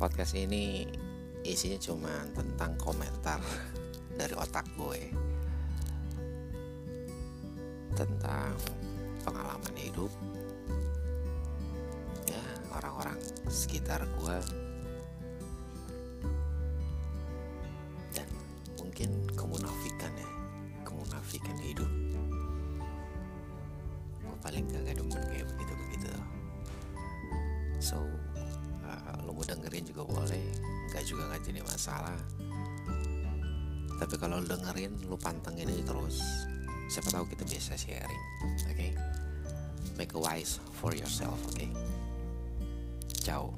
podcast ini isinya cuma tentang komentar dari otak gue tentang pengalaman hidup ya orang-orang sekitar gue. Dan mungkin kemunafikan ya kemunafikan hidup. Gue paling gak demen kayak begitu begitu so dengerin juga boleh nggak juga nggak jadi masalah tapi kalau lo dengerin lo pantengin aja terus siapa tahu kita bisa sharing oke okay? make a wise for yourself oke okay? ciao